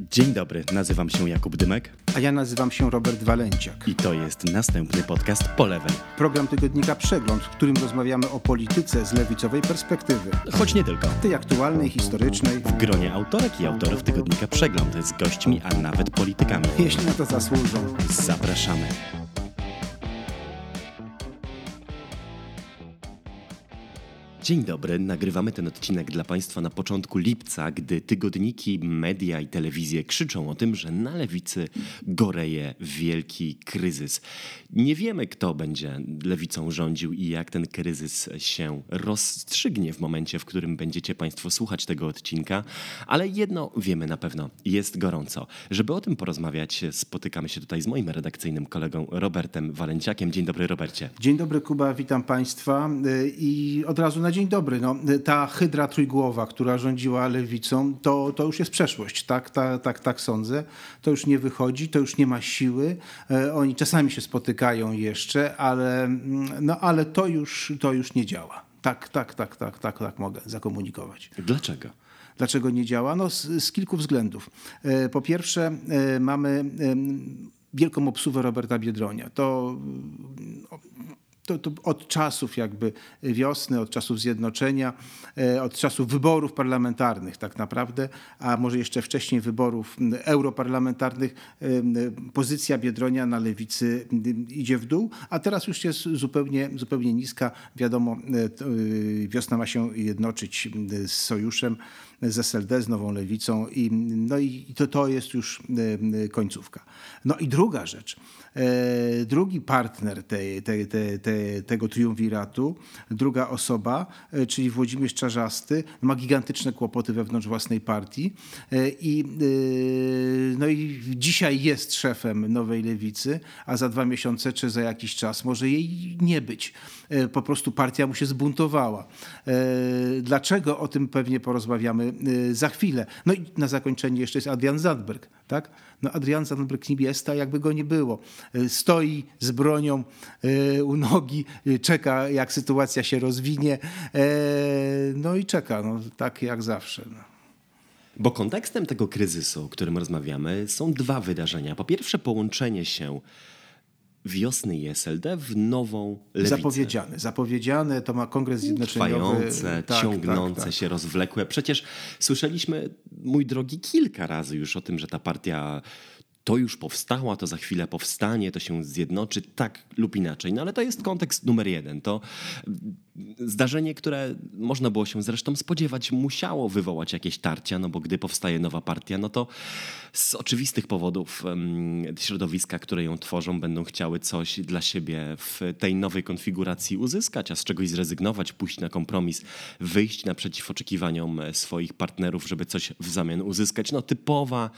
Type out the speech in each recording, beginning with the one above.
Dzień dobry, nazywam się Jakub Dymek. A ja nazywam się Robert Walenciak. I to jest następny podcast po lewej. Program tygodnika Przegląd, w którym rozmawiamy o polityce z lewicowej perspektywy. Choć nie tylko. Tej aktualnej, historycznej. W gronie autorek i autorów tygodnika Przegląd z gośćmi, a nawet politykami. Jeśli na to zasłużą. Zapraszamy. Dzień dobry, nagrywamy ten odcinek dla Państwa na początku lipca, gdy tygodniki, media i telewizje krzyczą o tym, że na lewicy goreje wielki kryzys. Nie wiemy, kto będzie lewicą rządził i jak ten kryzys się rozstrzygnie w momencie, w którym będziecie Państwo słuchać tego odcinka, ale jedno wiemy na pewno, jest gorąco. Żeby o tym porozmawiać, spotykamy się tutaj z moim redakcyjnym kolegą Robertem Walenciakiem. Dzień dobry, Robercie. Dzień dobry, Kuba, witam Państwa i od razu na dzień dobry. No, ta hydra trójgłowa, która rządziła lewicą, to, to już jest przeszłość, tak, tak, tak, tak sądzę. To już nie wychodzi, to już nie ma siły. E, oni czasami się spotykają jeszcze, ale, no, ale to, już, to już nie działa. Tak, tak, tak, tak, tak, tak mogę zakomunikować. Dlaczego? Dlaczego nie działa? No, z, z kilku względów. E, po pierwsze, e, mamy wielką obsuwę Roberta Biedronia. To to, to, od czasów jakby wiosny, od czasów zjednoczenia, e, od czasów wyborów parlamentarnych tak naprawdę, a może jeszcze wcześniej wyborów europarlamentarnych, e, pozycja Biedronia na lewicy idzie w dół, a teraz już jest zupełnie, zupełnie niska. Wiadomo, e, wiosna ma się jednoczyć z sojuszem z SLD, z Nową Lewicą i, no i to, to jest już końcówka. No i druga rzecz, drugi partner tej, tej, tej, tej tego triumviratu. Druga osoba, e, czyli Włodzimierz Czarzasty, ma gigantyczne kłopoty wewnątrz własnej partii e, i, e, no i dzisiaj jest szefem Nowej Lewicy, a za dwa miesiące czy za jakiś czas może jej nie być. Po prostu partia mu się zbuntowała. Dlaczego? O tym pewnie porozmawiamy za chwilę. No i na zakończenie jeszcze jest Adrian Zandberg, tak? No Adrian Zandberg Nibiesta, jakby go nie było. Stoi z bronią u nogi Y, czeka jak sytuacja się rozwinie, no i czeka, no, tak jak zawsze. No. Bo kontekstem tego kryzysu, o którym rozmawiamy, są dwa wydarzenia. Po pierwsze, połączenie się wiosny i SLD w nową lewicę. Zapowiedziane, zapowiedziane, to ma Kongres Zjednoczeniowy. Trwające, tak, ciągnące tak, tak. się, rozwlekłe. Przecież słyszeliśmy, mój drogi, kilka razy już o tym, że ta partia to już powstała, to za chwilę powstanie, to się zjednoczy, tak lub inaczej. No ale to jest kontekst numer jeden. To zdarzenie, które można było się zresztą spodziewać, musiało wywołać jakieś tarcia, no bo gdy powstaje nowa partia, no to z oczywistych powodów środowiska, które ją tworzą, będą chciały coś dla siebie w tej nowej konfiguracji uzyskać, a z czegoś zrezygnować, pójść na kompromis, wyjść naprzeciw oczekiwaniom swoich partnerów, żeby coś w zamian uzyskać. No typowa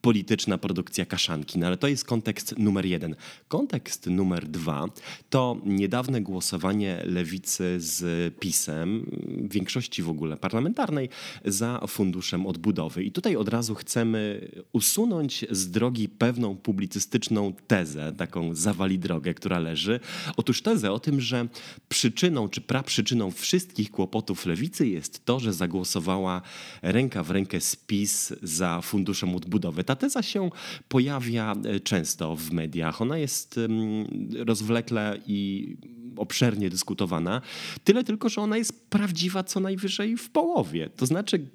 polityczna produkcja kaszanki, no ale to jest kontekst numer jeden. Kontekst numer dwa to niedawne głosowanie lewicy z PiSem, większości w ogóle parlamentarnej, za funduszem odbudowy. I tutaj od razu chcemy usunąć z drogi pewną publicystyczną tezę, taką zawali drogę, która leży. Otóż tezę o tym, że przyczyną czy praprzyczyną wszystkich kłopotów lewicy jest to, że zagłosowała ręka w rękę z PiS za funduszem odbudowy. Ta teza się pojawia często w mediach. Ona jest rozwlekle i obszernie dyskutowana. Tyle tylko, że ona jest prawdziwa co najwyżej w połowie. To znaczy,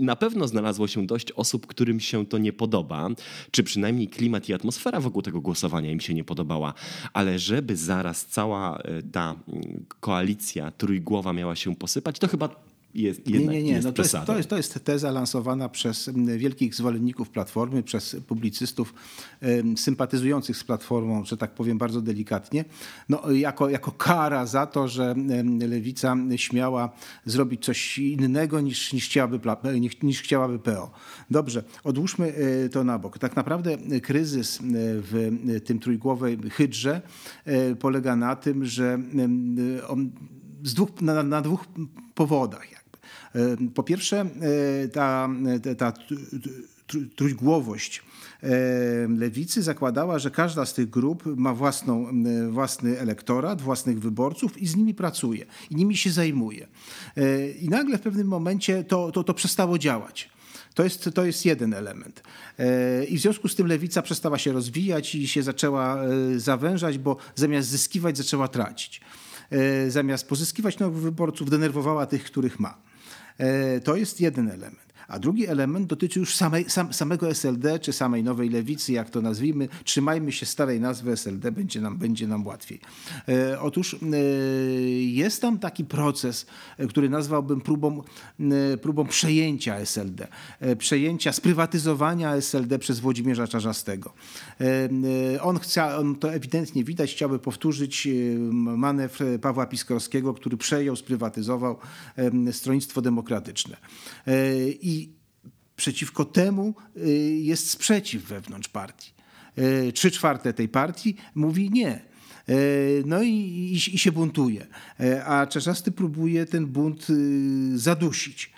na pewno znalazło się dość osób, którym się to nie podoba, czy przynajmniej klimat i atmosfera wokół tego głosowania im się nie podobała, ale żeby zaraz cała e, ta koalicja trójgłowa miała się posypać, to chyba jest Nie, nie, nie. No to, jest, to, jest, to jest teza lansowana przez wielkich zwolenników Platformy, przez publicystów sympatyzujących z Platformą, że tak powiem bardzo delikatnie, no, jako, jako kara za to, że Lewica śmiała zrobić coś innego niż, niż, chciałaby, niż, niż chciałaby PO. Dobrze, odłóżmy e, to na bok. Tak naprawdę kryzys w tym trójgłowej hydrze e, polega na tym, że on z dwóch, na, na dwóch powodach. Po pierwsze, e, ta, ta trójgłowość e, lewicy zakładała, że każda z tych grup ma własną, własny elektorat, własnych wyborców i z nimi pracuje, i nimi się zajmuje. E, I nagle w pewnym momencie to, to, to przestało działać To jest, to jest jeden element. I w związku z tym lewica przestała się rozwijać i się zaczęła zawężać, bo zamiast zyskiwać, zaczęła tracić. Zamiast pozyskiwać nowych wyborców, denerwowała tych, których ma. To jest jeden element. A drugi element dotyczy już samej, sam, samego SLD, czy samej nowej lewicy, jak to nazwijmy. Trzymajmy się starej nazwy SLD, będzie nam, będzie nam łatwiej. E, otóż e, jest tam taki proces, e, który nazwałbym próbą, e, próbą przejęcia SLD, e, przejęcia, sprywatyzowania SLD przez Włodzimierza Czarzastego. E, on, chce, on to ewidentnie widać, chciałby powtórzyć manewr Pawła Piskorskiego, który przejął, sprywatyzował Stronnictwo Demokratyczne. I przeciwko temu y, jest sprzeciw wewnątrz partii. Y, trzy czwarte tej partii mówi nie. Y, no i, i, i się buntuje. A Czarzasty próbuje ten bunt zadusić.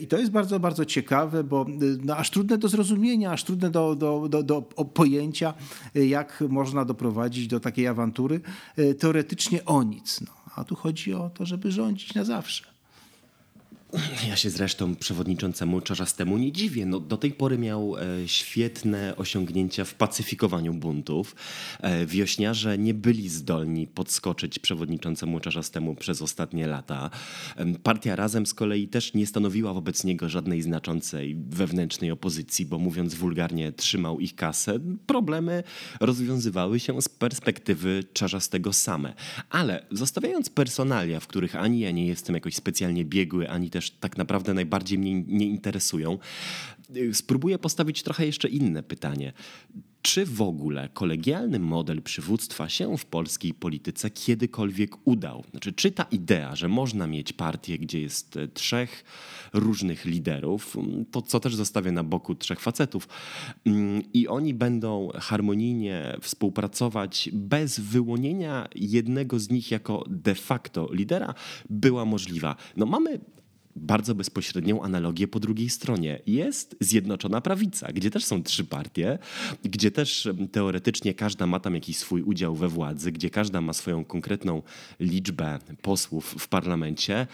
I to jest bardzo, bardzo ciekawe, bo no, aż trudne do zrozumienia, aż trudne do, do, do, do pojęcia, jak można doprowadzić do takiej awantury teoretycznie o nic. No, a tu chodzi o to, żeby rządzić na zawsze. Ja się zresztą przewodniczącemu Czarzastemu nie dziwię. No, do tej pory miał e, świetne osiągnięcia w pacyfikowaniu buntów. E, wiośniarze nie byli zdolni podskoczyć przewodniczącemu Czarzastemu przez ostatnie lata. Partia Razem z kolei też nie stanowiła wobec niego żadnej znaczącej wewnętrznej opozycji, bo mówiąc wulgarnie trzymał ich kasę. Problemy rozwiązywały się z perspektywy Czarzastego same. Ale zostawiając personalia, w których ani ja nie jestem jakoś specjalnie biegły, ani też tak naprawdę najbardziej mnie nie interesują. Spróbuję postawić trochę jeszcze inne pytanie. Czy w ogóle kolegialny model przywództwa się w polskiej polityce kiedykolwiek udał? Znaczy, czy ta idea, że można mieć partię, gdzie jest e, trzech różnych liderów, to co też zostawię na boku trzech facetów, i oni będą harmonijnie współpracować bez wyłonienia jednego z nich jako de facto lidera, była możliwa? No mamy bardzo bezpośrednią analogię po drugiej stronie. Jest Zjednoczona Prawica, gdzie też są trzy partie, gdzie też teoretycznie każda ma tam jakiś swój udział we władzy, gdzie każda ma swoją konkretną liczbę posłów w parlamencie,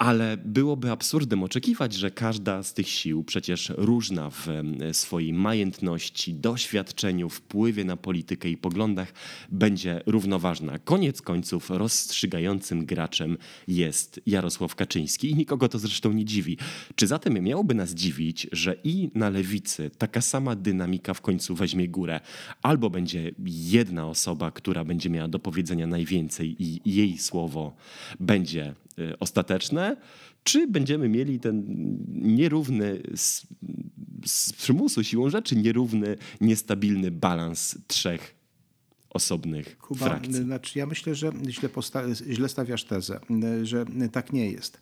ale byłoby absurdem oczekiwać, że każda z tych sił, przecież różna w swojej majętności, doświadczeniu, wpływie na politykę i poglądach, będzie równoważna. Koniec końców rozstrzygającym graczem jest Jarosław Kaczyński i nikogo to zresztą nie dziwi. Czy zatem miałoby nas dziwić, że i na lewicy taka sama dynamika w końcu weźmie górę? Albo będzie jedna osoba, która będzie miała do powiedzenia najwięcej i jej słowo będzie ostateczne, czy będziemy mieli ten nierówny, z, z przymusu siłą rzeczy, nierówny, niestabilny balans trzech osobnych Kuba, frakcji. Znaczy ja myślę, że źle, źle stawiasz tezę, że tak nie jest.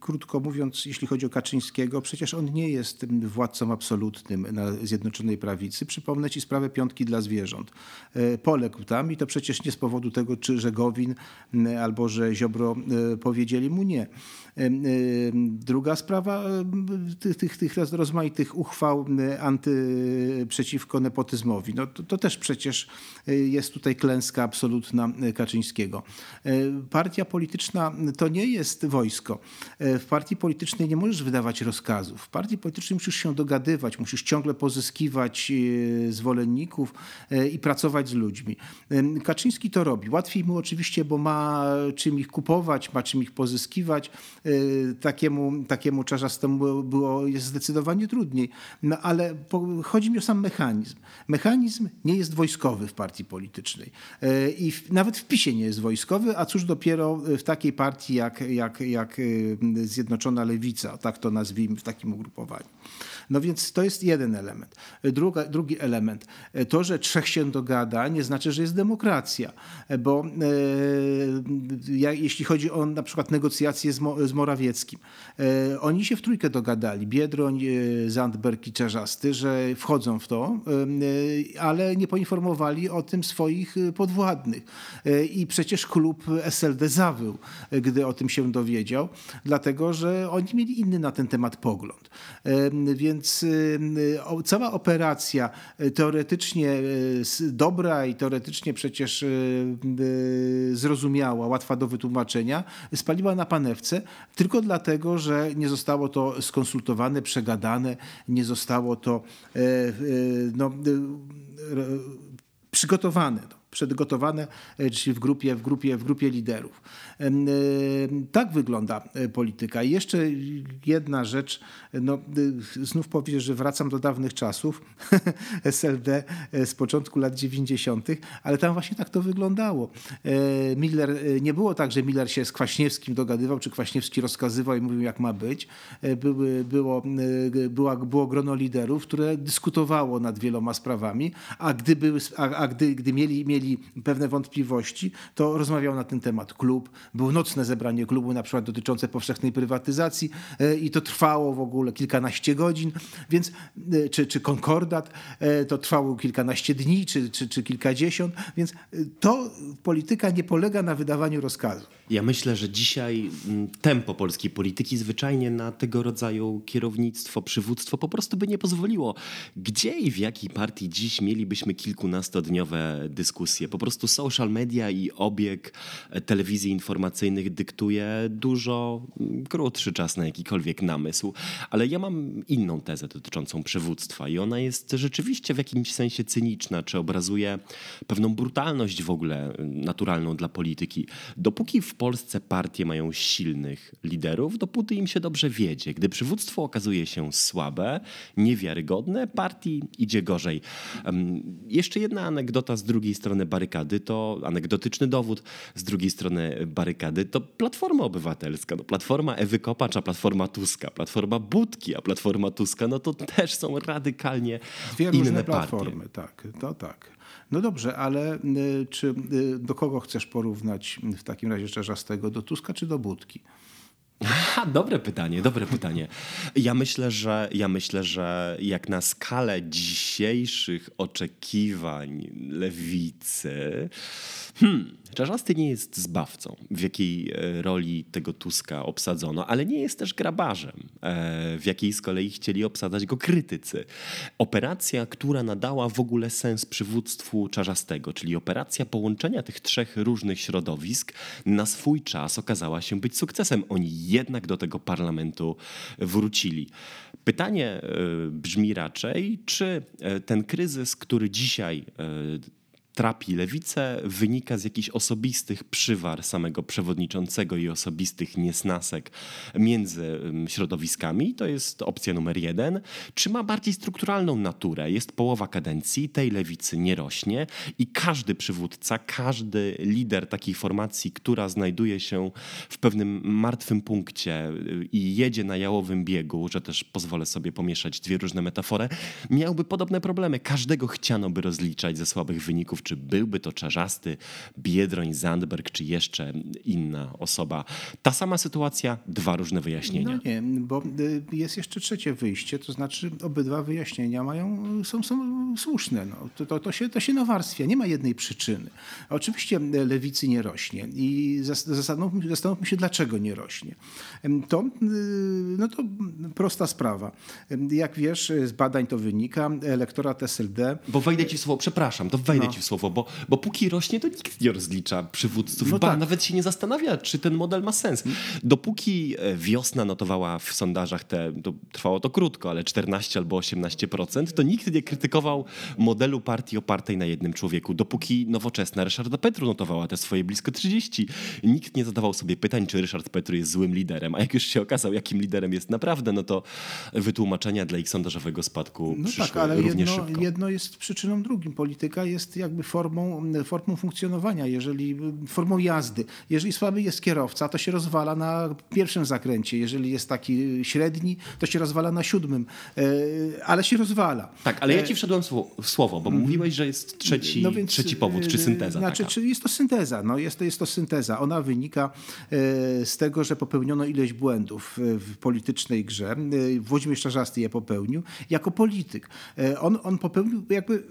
Krótko mówiąc, jeśli chodzi o Kaczyńskiego, przecież on nie jest władcą absolutnym na Zjednoczonej Prawicy. Przypomnę ci sprawę piątki dla zwierząt. E, poległ tam i to przecież nie z powodu tego, czy że Gowin albo że Ziobro e, powiedzieli mu nie. Druga sprawa tych, tych, tych rozmaitych uchwał anty, przeciwko nepotyzmowi. No to, to też przecież jest tutaj klęska absolutna Kaczyńskiego. E, partia polityczna to nie jest wojsko. E, w partii politycznej nie możesz wydawać rozkazów. W partii politycznej musisz się dogadywać, musisz ciągle pozyskiwać e, zwolenników i pracować z ludźmi. Kaczyński to robi. Łatwiej mu oczywiście, bo ma czym ich kupować, ma czym ich pozyskiwać. Takiemu, takiemu czarzastemu było, jest zdecydowanie trudniej. No ale chodzi mi o sam mechanizm. Mechanizm nie jest wojskowy w partii politycznej i nawet w PiSie nie jest wojskowy, a cóż dopiero w takiej partii jak, jak, jak y, Zjednoczona Lewica, tak to nazwijmy w takim ugrupowaniu. No więc to jest jeden element. Druga, drugi element. To, że trzech się dogada, nie znaczy, że jest demokracja, bo e, jeśli chodzi o na przykład negocjacje z, Mo, z Morawieckim, e, oni się w trójkę dogadali, Biedroń, e, Zandberg i Czerzasty, że wchodzą w to, e, ale nie poinformowali o tym swoich podwładnych. E, I przecież klub SLD zawył, gdy o tym się dowiedział, dlatego że oni mieli inny na ten temat pogląd. Więc cała operacja teoretycznie dobra i teoretycznie przecież zrozumiała, łatwa do wytłumaczenia, spaliła na panewce tylko dlatego, że nie zostało to skonsultowane, przegadane, nie zostało to no, przygotowane. Przedgotowane, e, czyli w grupie, w grupie, w grupie liderów. E, tak wygląda e, polityka. I jeszcze jedna rzecz, no, znów powiem, że wracam do dawnych czasów SLD z początku lat 90., ale tam właśnie tak to wyglądało. Miller, nie było tak, że Miller się z Kwaśniewskim dogadywał, czy Kwaśniewski rozkazywał i mówił, jak ma być. Były, było, była, było grono liderów, które dyskutowało nad wieloma sprawami, a gdy, były, a, a gdy, gdy mieli, mieli mieli pewne wątpliwości, to rozmawiał na ten temat klub. Było nocne zebranie klubu, na przykład dotyczące powszechnej prywatyzacji e, i to trwało w ogóle kilkanaście godzin, więc, e, czy, czy konkordat, e, to trwało kilkanaście dni, czy, czy, czy kilkadziesiąt, więc to polityka nie polega na wydawaniu rozkazu. Ja myślę, że dzisiaj mm, tempo polskiej polityki zwyczajnie na tego rodzaju kierownictwo, przywództwo po prostu by nie pozwoliło. Gdzie i w jakiej partii dziś mielibyśmy kilkunastodniowe dyskusje? Po prostu social media i obieg telewizji informacyjnych dyktuje dużo mm, krótszy czas na jakikolwiek namysł. Ale ja mam inną tezę dotyczącą przywództwa i ona jest rzeczywiście w jakimś sensie cyniczna, czy obrazuje pewną brutalność w ogóle naturalną dla polityki. Dopóki w Polsce partie mają silnych liderów, dopóty im się dobrze wiedzie. Gdy przywództwo okazuje się słabe, niewiarygodne, partii idzie gorzej. Jeszcze jedna anegdota z drugiej strony barykady, to anegdotyczny dowód z drugiej strony barykady, to Platforma Obywatelska. No, platforma Ewy Kopacza, Platforma Tuska, Platforma Budki, a Platforma Tuska, no to też są radykalnie Dwie inne różne platformy, tak, to tak. No dobrze, ale y, czy y, do kogo chcesz porównać w takim razie Czarzastego? Do Tuska czy do Budki? Aha, dobre pytanie, dobre pytanie. Ja myślę, że ja myślę, że jak na skalę dzisiejszych oczekiwań lewicy, hmm, Czarzasty nie jest zbawcą, w jakiej e, roli tego Tuska obsadzono, ale nie jest też grabarzem, e, w jakiej z kolei chcieli obsadzać go krytycy. Operacja, która nadała w ogóle sens przywództwu Czarzastego, czyli operacja połączenia tych trzech różnych środowisk, na swój czas okazała się być sukcesem. Oni jednak do tego parlamentu wrócili. Pytanie e, brzmi raczej, czy ten kryzys, który dzisiaj trapi lewicę, wynika z jakichś osobistych przywar samego przewodniczącego i osobistych niesnasek między środowiskami. To jest opcja numer jeden. Czy ma bardziej strukturalną naturę? Jest połowa kadencji, tej lewicy nie rośnie i każdy przywódca, każdy lider takiej formacji, która znajduje się w pewnym martwym punkcie y, i jedzie na jałowym biegu, że też pozwolę sobie pomieszać dwie różne metafory, miałby podobne problemy. Każdego chciano by rozliczać ze słabych wyników czy byłby to Czarzasty, Biedroń, Zandberg, czy jeszcze inna osoba. Ta sama sytuacja, dwa różne wyjaśnienia. No nie, bo y, jest jeszcze trzecie wyjście, to znaczy obydwa wyjaśnienia mają, są, są słuszne. No. To, to, to, się, to się nawarstwia, nie ma jednej przyczyny. Oczywiście lewicy nie rośnie i zastanówmy, zastanówmy się, dlaczego nie rośnie. To, y, no to prosta sprawa. Jak wiesz, z badań to wynika, elektorat SLD... Bo wejdę ci w słowo, przepraszam, to wejdę no. ci w słowo słowo, bo, bo póki rośnie, to nikt nie rozlicza przywódców. No tak. Nawet się nie zastanawia, czy ten model ma sens. Dopóki e, wiosna notowała w sondażach te, to trwało to krótko, ale 14 albo 18%, to nikt nie krytykował modelu partii opartej na jednym człowieku. Dopóki nowoczesna Ryszarda Petru notowała te swoje blisko 30, nikt nie zadawał sobie pytań, czy Ryszard Petru jest złym liderem. A jak już się okazał, jakim liderem jest naprawdę, no to wytłumaczenia dla ich sondażowego spadku no tak, ale jedno, szybko. jedno jest przyczyną drugim. Polityka jest jakby formą, formą funkcjonowania, jeżeli, formą jazdy. Jeżeli słaby jest kierowca, to się rozwala na pierwszym zakręcie. Jeżeli jest taki średni, to się rozwala na siódmym. E, ale się rozwala. Tak, ale ja ci wszedłem w słowo, bo mówiłeś, że jest trzeci, no więc, trzeci powód, czy synteza. Znaczy, taka. czy jest to synteza. No jest, to, jest to synteza. Ona wynika e, z tego, że popełniono ileś błędów w politycznej grze. E, Włodzimierz Czarzasty je popełnił jako polityk. On, on popełnił jakby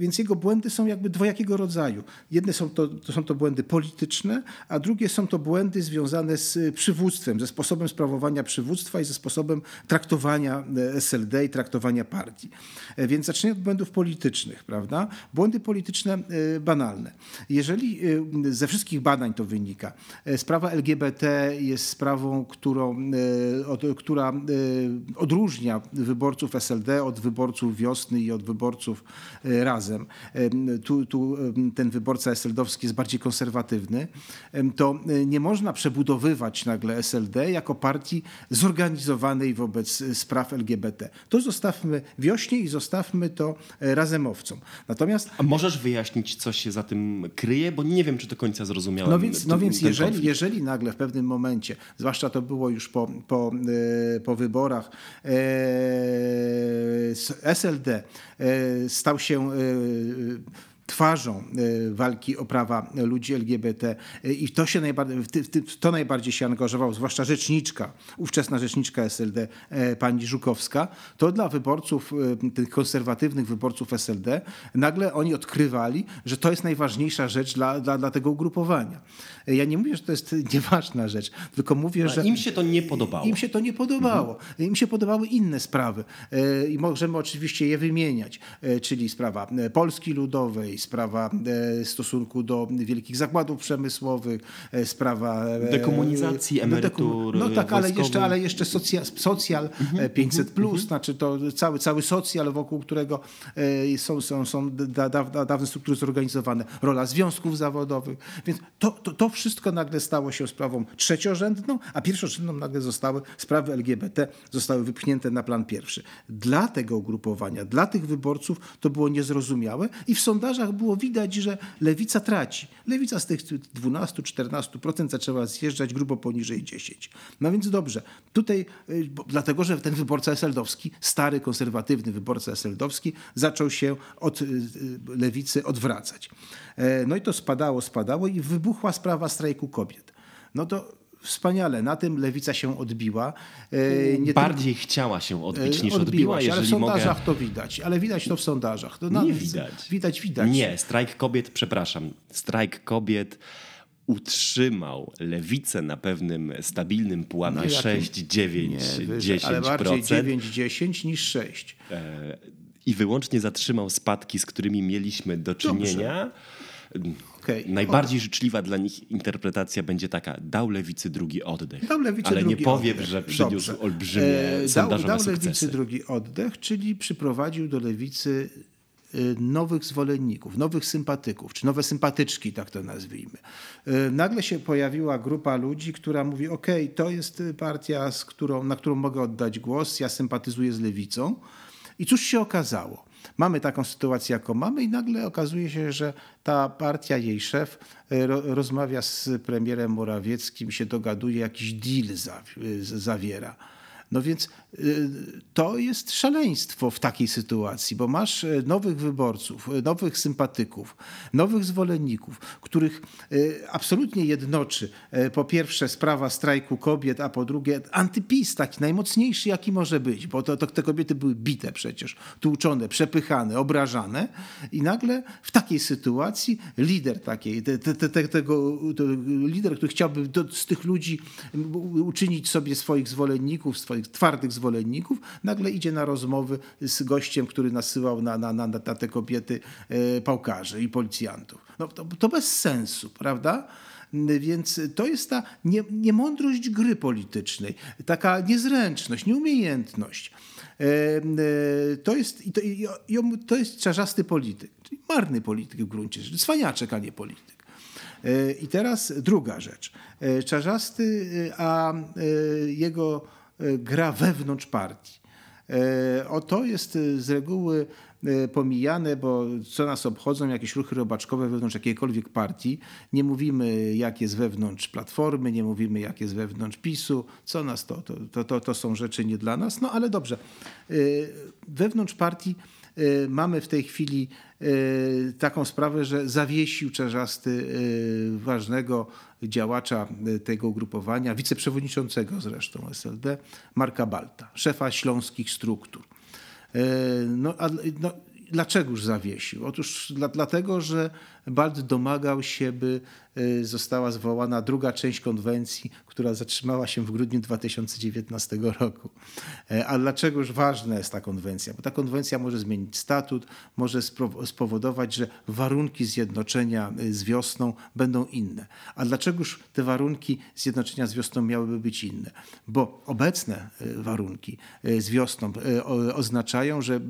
więc jego błędy są jakby dwojakiego rodzaju. Jedne są to, to, są to błędy polityczne, a drugie są to błędy związane z przywództwem, ze sposobem sprawowania przywództwa i ze sposobem traktowania SLD i traktowania partii. Więc zacznijmy od błędów politycznych, prawda? Błędy polityczne banalne. Jeżeli ze wszystkich badań to wynika, sprawa LGBT jest sprawą, którą, która odróżnia wyborców SLD od wyborców wiosny i od wyborców e, razem. Tu, tu ten wyborca SLD-owski jest bardziej konserwatywny. To e, nie można przebudowywać nagle SLD jako partii zorganizowanej wobec e, spraw LGBT. To zostawmy wiośnie i zostawmy to razemowcom. Natomiast... A możesz wyjaśnić, co się za tym kryje? Bo nie wiem, czy do końca zrozumiałem. No więc, no więc jeżeli, jeżeli nagle w pewnym momencie, zwłaszcza to było już po, po, po wyborach, SLD stał się 呃。Twarzą e, walki o prawa ludzi LGBT e, i to się najbardziej, to najbardziej się angażował, zwłaszcza rzeczniczka, ówczesna rzeczniczka SLD, e, pani Żukowska, to dla wyborców, tych konserwatywnych wyborców SLD, nagle oni odkrywali, że to jest najważniejsza rzecz dla, dla, dla tego ugrupowania. Ja nie mówię, że to jest nieważna rzecz, tylko mówię, że... Im się to nie podobało. Im się to nie podobało. Mhm. Im się podobały inne sprawy i możemy oczywiście je wymieniać, czyli sprawa Polski Ludowej, sprawa e, stosunku do wielkich zakładów przemysłowych, e, sprawa e, dekomunizacji emerytur. No tak, ale jeszcze, ale jeszcze socjal, socjal 500, mhm, plus, mhm. znaczy to cały, cały socjal, wokół którego są, są, są da, da, dawne struktury zorganizowane, rola związków zawodowych. Więc to, to, to wszystko nagle stało się sprawą trzeciorzędną, a pierwszorzędną nagle zostały sprawy LGBT, zostały wypchnięte na plan pierwszy. Dla tego ugrupowania, dla tych wyborców to było niezrozumiałe i w sondażach było widać, że lewica traci. Lewica z tych 12-14% zaczęła zjeżdżać grubo poniżej 10%. No więc dobrze, tutaj, y, dlatego że ten wyborca eseldowski, stary, konserwatywny wyborca eseldowski, zaczął się od y, y, lewicy odwracać. E, no i to spadało, spadało i wybuchła sprawa strajku kobiet. No to wspaniale. Na tym lewica się odbiła. E, nie Bardziej tylko... chciała się odbić niż odbiła, odbiła ale w sondażach mogę... to widać. Ale widać to w sondażach. To nie widać. Widać, widać. Nie, strajk kobiet, przepraszam, strajk kobiet utrzymał lewicę na pewnym stabilnym pułapie no 6, 9, nie, 10%. Ale bardziej 9, 10 niż 6. E, I wyłącznie zatrzymał spadki, z którymi mieliśmy do czynienia. Dobrze Okay. Najbardziej życzliwa dla nich interpretacja będzie taka: dał lewicy drugi oddech. Dał lewicy Ale drugi nie powiem, oddech. że przyniósł Dobrze. olbrzymie e, sondażowe dał, dał lewicy drugi oddech, czyli przyprowadził do lewicy y, nowych zwolenników, nowych sympatyków, czy nowe sympatyczki, tak to nazwijmy. Y, nagle się pojawiła grupa ludzi, która mówi: OK, to jest partia, z którą, na którą mogę oddać głos, ja sympatyzuję z lewicą. I cóż się okazało? Mamy taką sytuację, jaką mamy, i nagle okazuje się, że ta partia, jej szef e, rozmawia z premierem Morawieckim, się dogaduje, jakiś deal zawiera. No więc to jest szaleństwo w takiej sytuacji, bo masz e, nowych wyborców, e, nowych sympatyków, nowych zwolenników, których e, absolutnie jednoczy po pierwsze sprawa strajku kobiet, a po drugie antypis taki najmocniejszy, jaki może być, bo to, to te kobiety były bite przecież, tłuczone, przepychane, obrażane i nagle w takiej sytuacji lider takiej, te, te, te, tego, lider, który chciałby do, z tych ludzi uczynić sobie swoich zwolenników, swoich twardych zwolenników, nagle idzie na rozmowy z gościem, który nasyłał na, na, na, na te kobiety e, pałkarzy i policjantów. No, to, to bez sensu, prawda? Więc to jest ta nie, niemądrość gry politycznej, taka niezręczność, nieumiejętność. E, e, to jest, to, to jest czarzasty polityk, czyli marny polityk w gruncie rzeczy, cwaniaczek, a nie polityk. I teraz druga rzecz. Czarzasty, a jego gra wewnątrz partii. E, o to jest e, z reguły pomijane, bo co nas obchodzą jakieś ruchy robaczkowe wewnątrz jakiejkolwiek partii. Nie mówimy, jak jest wewnątrz Platformy, nie mówimy, jak jest wewnątrz PiSu. Co nas to? To, to, to, to są rzeczy nie dla nas. No ale dobrze. Wewnątrz partii mamy w tej chwili taką sprawę, że zawiesił Czarzasty ważnego działacza tego ugrupowania, wiceprzewodniczącego zresztą SLD, Marka Balta, szefa śląskich struktur. No, no, Dlaczegoż zawiesił? Otóż dla, dlatego, że Bald domagał się, by y, została zwołana druga część konwencji, która zatrzymała się w grudniu 2019 roku. E, a dlaczegoż ważna jest ta konwencja? Bo ta konwencja może zmienić statut, może spowodować, że warunki zjednoczenia y, z wiosną będą inne. A dlaczegoż te warunki zjednoczenia z wiosną miałyby być inne? Bo obecne y, warunki z wiosną oznaczają, że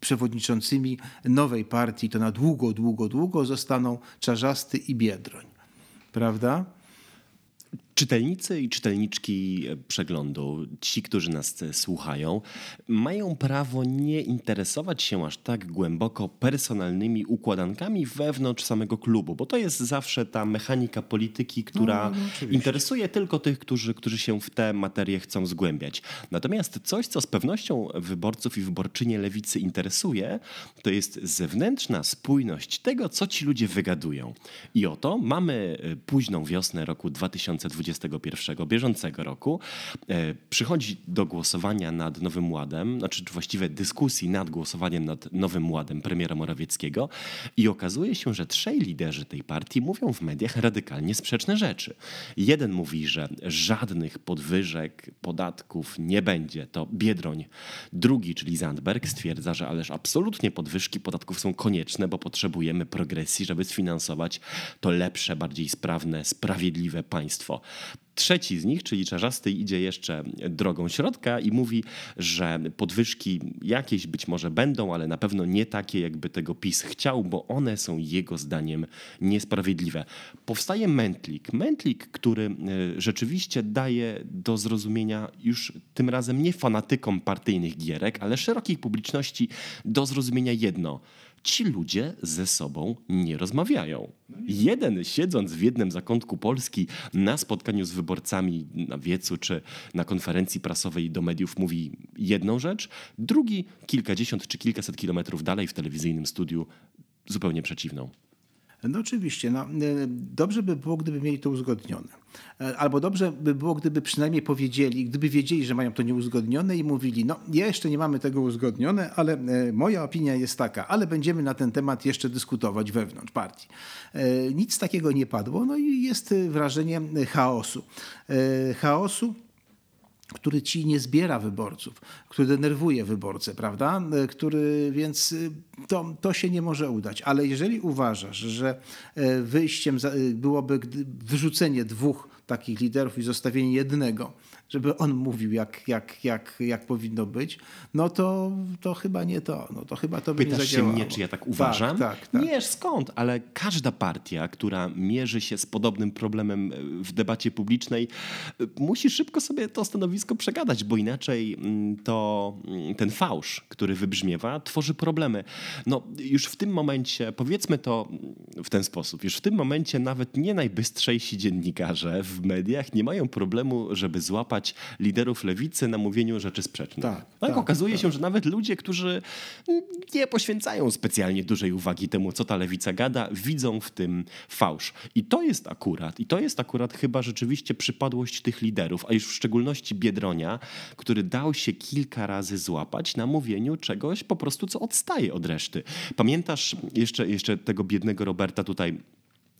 przewodniczącymi nowej partii to na długo, długo, długo zostaną Czarzasty i Biedroń. Prawda? Czytelnicy i czytelniczki przeglądu, ci, którzy nas słuchają, mają prawo nie interesować się aż tak głęboko personalnymi układankami wewnątrz samego klubu, bo to jest zawsze ta mechanika polityki, która no, no, interesuje tylko tych, którzy, którzy się w te materie chcą zgłębiać. Natomiast coś, co z pewnością wyborców i wyborczynie lewicy interesuje, to jest zewnętrzna spójność tego, co ci ludzie wygadują. I oto mamy późną wiosnę roku 2020 2021 bieżącego roku e, przychodzi do głosowania nad Nowym Ładem, znaczy właściwie dyskusji nad głosowaniem nad Nowym Ładem premiera Morawieckiego i okazuje się, że trzej liderzy tej partii mówią w mediach radykalnie sprzeczne rzeczy. Jeden mówi, że żadnych podwyżek podatków nie będzie, to Biedroń. Drugi, czyli Zandberg, stwierdza, że ależ absolutnie podwyżki podatków są konieczne, bo potrzebujemy progresji, żeby sfinansować to lepsze, bardziej sprawne, sprawiedliwe państwo. Trzeci z nich, czyli Czarzasty, idzie jeszcze drogą środka i mówi, że podwyżki jakieś być może będą, ale na pewno nie takie, jakby tego PiS chciał, bo one są jego zdaniem niesprawiedliwe. Powstaje mętlik. Mętlik, który e, rzeczywiście daje do zrozumienia już tym razem nie fanatykom partyjnych gierek, ale szerokiej publiczności do zrozumienia jedno – ci ludzie ze sobą nie rozmawiają. Jeden siedząc w jednym zakątku Polski na spotkaniu z wyborcami na wiecu czy na konferencji prasowej do mediów mówi jedną rzecz, drugi kilkadziesiąt czy kilkaset kilometrów dalej w telewizyjnym studiu zupełnie przeciwną. No oczywiście, no, e, dobrze by było, gdyby mieli to uzgodnione. E, albo dobrze by było, gdyby przynajmniej powiedzieli, gdyby wiedzieli, że mają to nieuzgodnione i mówili, no jeszcze nie mamy tego uzgodnione, ale e, moja opinia jest taka, ale będziemy na ten temat jeszcze dyskutować wewnątrz partii. Nic takiego nie padło, no i jest wrażenie chaosu. Chaosu, który ci nie zbiera wyborców, który denerwuje wyborcę, prawda? Który, więc y, to, to się nie może udać. Ale jeżeli uważasz, że e, wyjściem y, byłoby wyrzucenie dwóch takich liderów i zostawienie jednego, żeby on mówił, jak, jak, jak, jak powinno być, no to, to chyba nie to. No to chyba to by Pytasz nie zadziałało. się mnie, czy ja tak uważam? Tak, tak, tak. Nie, skąd? Ale każda partia, która mierzy się z podobnym problemem e, w debacie publicznej, e, musi szybko sobie to stanowisko przegadać, bo inaczej mm, to mm, ten fałsz, który wybrzmiewa, tworzy problemy. No już w tym momencie, powiedzmy to w ten sposób, już w tym momencie nawet nie najbystrzejsi dziennikarze w mediach nie mają problemu, żeby złapać liderów lewicy na mówieniu rzeczy sprzecznych. Tak, tak, okazuje tak. się, że nawet ludzie, którzy nie poświęcają specjalnie dużej uwagi temu, co ta lewica gada, widzą w tym fałsz. I to jest akurat, i to jest akurat chyba rzeczywiście przypadłość tych liderów, a już w szczególności Biedronia, który dał się kilka razy złapać na mówieniu czegoś po prostu, co odstaje od reszty. Pamiętasz jeszcze, jeszcze tego biednego Roberta tutaj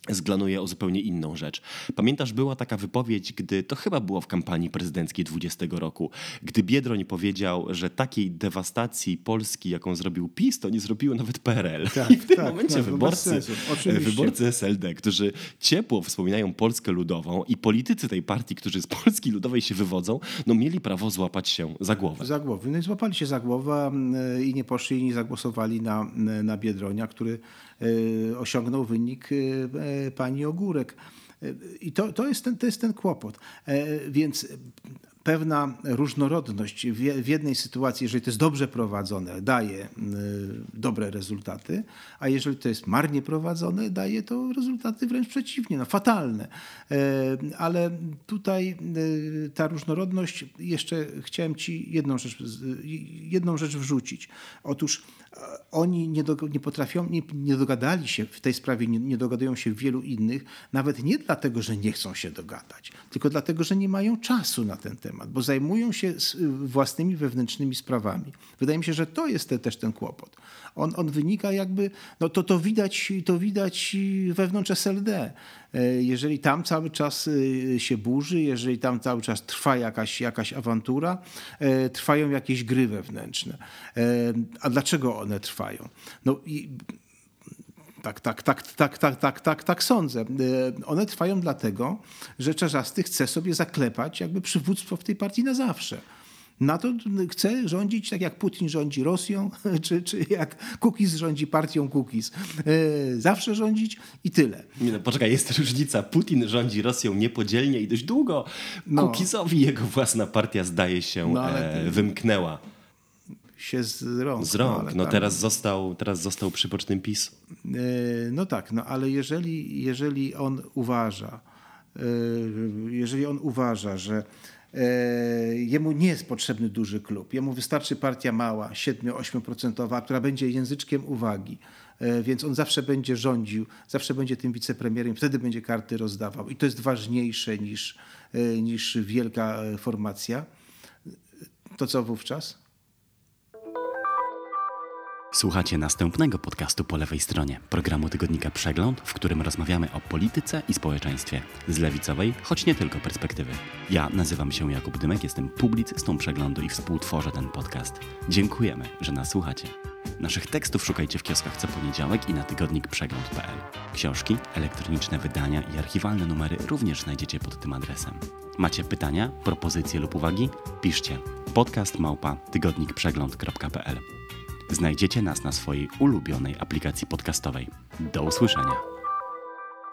zglanuje o zupełnie inną rzecz. Pamiętasz, była taka wypowiedź, gdy to chyba było w kampanii prezydenckiej 20 roku, gdy Biedroń powiedział, że takiej dewastacji Polski, jaką zrobił PiS, to nie zrobiło nawet PRL. Tak, I w tym tak, momencie tak, wyborcy, wyborcy SLD, którzy ciepło wspominają Polskę Ludową i politycy tej partii, którzy z Polski Ludowej się wywodzą, no mieli prawo złapać się za głowę. Za głowę. No i złapali się za głowę i nie poszli i nie zagłosowali na, na Biedronia, który E, osiągnął wynik e, pani Ogórek. E, I to, to, jest ten, to jest ten kłopot. Więc pewna różnorodność w jednej sytuacji, jeżeli to jest dobrze prowadzone, daje dobre rezultaty, a jeżeli to jest marnie prowadzone, daje to rezultaty wręcz przeciwnie, no, fatalne. Ale tutaj ta różnorodność, jeszcze chciałem Ci jedną rzecz, jedną rzecz wrzucić. Otóż oni nie, do, nie potrafią, nie, nie, dogadali się w tej sprawie, nie, nie dogadują się wielu innych, nawet nie dlatego, że nie chcą się dogadać, tylko dlatego, że nie mają czasu na ten temat temat, bo zajmują się własnymi wewnętrznymi sprawami. Wydaje mi się, że to jest te, też ten kłopot. On, on wynika jakby, no to, to, widać, to widać wewnątrz SLD. E, jeżeli tam cały czas e, się burzy, jeżeli tam cały czas trwa jakaś, jakaś awantura, e, trwają jakieś gry wewnętrzne. A dlaczego one trwają? No i tak, tak, tak, tak, tak, tak, tak, tak sądzę. One trwają dlatego, że Czarzasty chce sobie zaklepać jakby przywództwo w tej partii na zawsze. Na to chce rządzić tak jak Putin rządzi Rosją, czy, czy jak Kukiz rządzi partią Kukiz. Zawsze rządzić i tyle. Nie no, poczekaj, jest różnica. Putin rządzi Rosją niepodzielnie i dość długo. No. Kukizowi jego własna partia zdaje się no, e, wymknęła się z rąk. Z rąk. No, no tam... teraz, został, teraz został przy bocznym PiS. E, no tak, no ale jeżeli, jeżeli on uważa, e, jeżeli on uważa, że e, jemu nie jest potrzebny duży klub, jemu wystarczy partia mała, 7-8%, która będzie języczkiem uwagi, więc on zawsze będzie rządził, zawsze będzie tym wicepremierem, wtedy będzie karty rozdawał i to jest ważniejsze niż, niż wielka formacja. To co wówczas? Słuchacie następnego podcastu po lewej stronie, programu tygodnika Przegląd, w którym rozmawiamy o polityce i społeczeństwie z lewicowej, choć nie tylko perspektywy. Ja nazywam się Jakub Dymek, jestem publicystą Przeglądu i współtworzę ten podcast. Dziękujemy, że nas słuchacie. Naszych tekstów szukajcie w kioskach co poniedziałek i na tygodnik przegląd.pl. Książki, elektroniczne wydania i archiwalne numery również znajdziecie pod tym adresem. Macie pytania, propozycje lub uwagi? Piszcie podcast małpa tygodnikprzegląd.pl. Znajdziecie nas na swojej ulubionej aplikacji podcastowej. Do usłyszenia.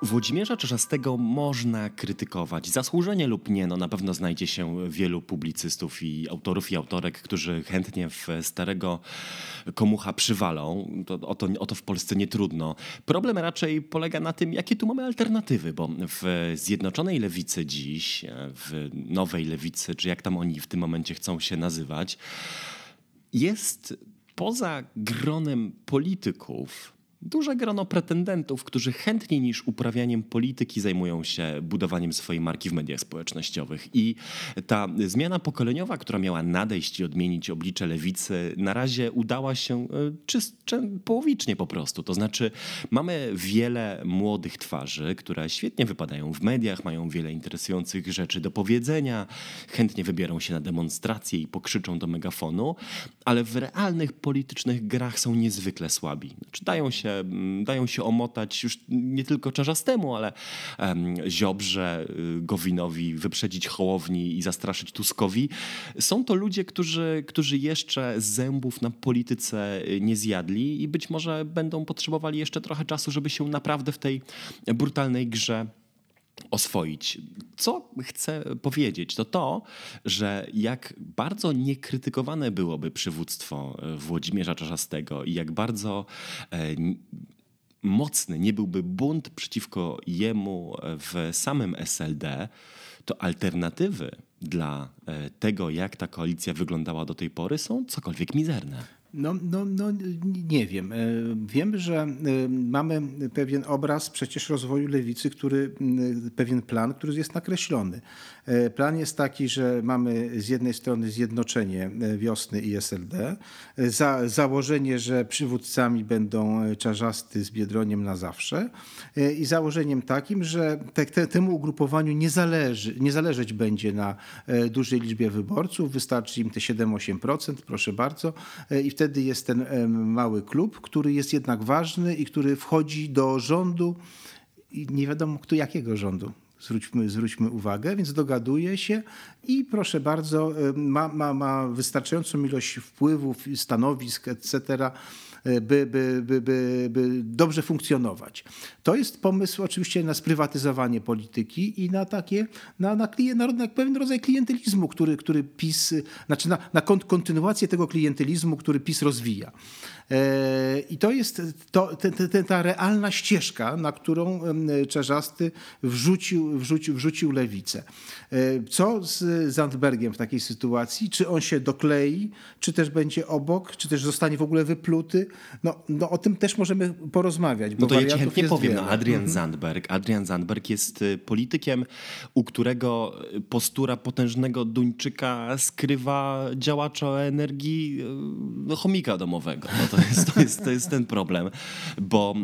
Włodzimierza Czerzastego można krytykować. Zasłużenie lub nie, no na pewno znajdzie się wielu publicystów i autorów i autorek, którzy chętnie w starego komucha przywalą. To, o, to, o to w Polsce nie trudno. Problem raczej polega na tym, jakie tu mamy alternatywy, bo w Zjednoczonej Lewicy dziś, w Nowej Lewicy, czy jak tam oni w tym momencie chcą się nazywać, jest poza gronem polityków duże grono pretendentów, którzy chętniej niż uprawianiem polityki zajmują się budowaniem swojej marki w mediach społecznościowych. I ta zmiana pokoleniowa, która miała nadejść i odmienić oblicze lewicy, na razie udała się e, czyst, połowicznie po prostu. To znaczy, mamy wiele młodych twarzy, które świetnie wypadają w mediach, mają wiele interesujących rzeczy do powiedzenia, chętnie wybierą się na demonstracje i pokrzyczą do megafonu, ale w realnych politycznych grach są niezwykle słabi. Znaczy, dają się mm, dają się omotać już nie tylko Czarzastemu, ale Ziobrze, y, Gowinowi, wyprzedzić Hołowni i zastraszyć Tuskowi. Są to ludzie, którzy, którzy jeszcze zębów na polityce y, nie zjadli i być może będą potrzebowali jeszcze trochę czasu, żeby się naprawdę w tej brutalnej grze oswoić. Co chcę powiedzieć, to to, że jak bardzo niekrytykowane byłoby przywództwo e, Włodzimierza Czarzastego i jak bardzo e, mocny nie byłby bunt przeciwko jemu w samym SLD, to alternatywy dla e, tego, jak ta koalicja wyglądała do tej pory, są cokolwiek mizerne. No, no, no nie wiem. E, wiem, że e, mamy pewien obraz przecież rozwoju lewicy, który, pewien plan, który jest nakreślony. E, plan jest taki, że mamy z jednej strony zjednoczenie wiosny i SLD, za, założenie, że przywódcami będą Czarzasty z Biedroniem na zawsze i założeniem takim, że te, te, temu ugrupowaniu nie, zależy, nie zależeć będzie na dużej liczbie wyborców, wystarczy im te 7-8%, proszę bardzo, i wtedy jest ten mały klub, który jest jednak ważny i który wchodzi do rządu i nie wiadomo kto jakiego rządu. Zwróćmy, zwróćmy uwagę, więc dogaduje się i proszę bardzo, ma, ma, ma wystarczającą ilość wpływów, stanowisk, etc., by, by, by, by, by dobrze funkcjonować. To jest pomysł oczywiście na sprywatyzowanie polityki i na takie, na, na, klient, na, na pewien rodzaj klientelizmu, który, który PiS, znaczy na, na kontynuację tego klientelizmu, który PiS rozwija. E, I to jest to, te, te, ta realna ścieżka, na którą Czarzasty wrzucił wrzucił, wrzucił, wrzucił lewicę. Co z Zandbergiem w takiej sytuacji? Czy on się doklei, czy też będzie obok, czy też zostanie w ogóle wypluty? No, no o tym też możemy porozmawiać. no to ja ci chętnie powiem. No, Adrian mhm. Zandberg. Adrian Zandberg jest politykiem, u którego postura potężnego Duńczyka skrywa działacza o energii no, chomika domowego. No, to, jest, to, jest, to jest ten problem, bo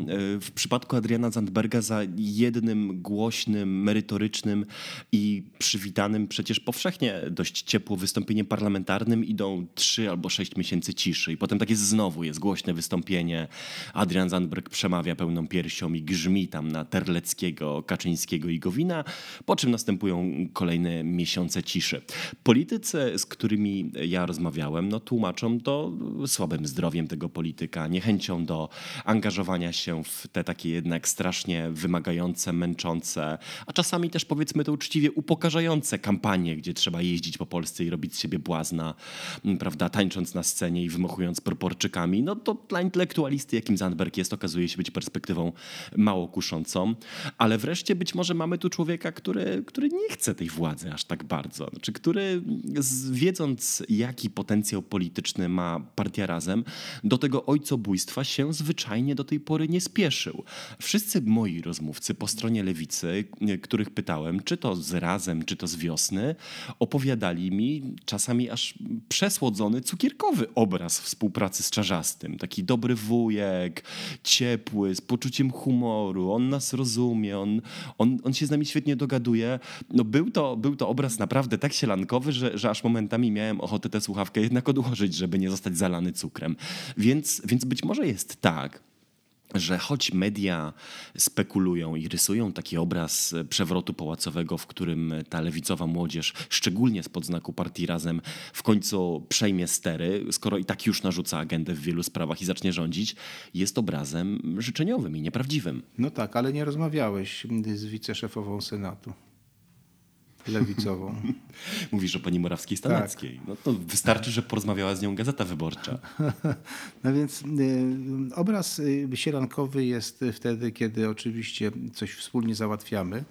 w przypadku Adriana Zandberga za jednym głośnym, merytorycznym i przywitanym przecież powszechnie dość ciepło wystąpieniem parlamentarnym idą trzy albo sześć miesięcy ciszy i potem tak jest znowu, jest głośne wystąpienie. Adrian Zandberg przemawia pełną piersią i grzmi tam na Terleckiego, Kaczyńskiego i Gowina, po czym następują kolejne miesiące ciszy. Politycy, z którymi ja rozmawiałem, no tłumaczą to słabym zdrowiem tego polityka, niechęcią do angażowania się w te takie jednak strasznie wymagające, męczące, a czasami też powiedzmy to uczciwie upokarzające kampanie, gdzie trzeba jeździć po Polsce i robić z siebie błazna, prawda, tańcząc na scenie i wymochując proporczykami. No to dla intelektualisty, jakim Zandberg jest, okazuje się być perspektywą mało kuszącą. Ale wreszcie być może mamy tu człowieka, który, który nie chce tej władzy aż tak bardzo. Znaczy, który wiedząc, jaki potencjał polityczny ma partia Razem, do tego ojcobójstwa się zwyczajnie do tej pory nie spieszył. Wszyscy moi rozmówcy po stronie lewicy, których pytałem, czy to z Razem, czy to z Wiosny, opowiadali mi czasami aż przesłodzony, cukierkowy obraz współpracy z Czarzastym. Taki dobry wujek, ciepły, z poczuciem humoru, on nas rozumie, on, on, on się z nami świetnie dogaduje. No był to, był to obraz naprawdę tak sielankowy, że, że aż momentami miałem ochotę tę słuchawkę jednak odłożyć, żeby nie zostać zalany cukrem. Więc, więc być może jest tak, że choć media spekulują i rysują taki obraz przewrotu pałacowego, w którym ta lewicowa młodzież, szczególnie spod znaku partii Razem, w końcu przejmie stery, skoro i tak już narzuca agendę w wielu sprawach i zacznie rządzić, jest obrazem życzeniowym i nieprawdziwym. No tak, ale nie rozmawiałeś z wiceszefową Senatu lewicową. Mówisz o pani Morawskiej-Staneckiej. Tak. No to wystarczy, że porozmawiała z nią Gazeta Wyborcza. no więc y, obraz y, sierankowy jest wtedy, kiedy oczywiście coś wspólnie załatwiamy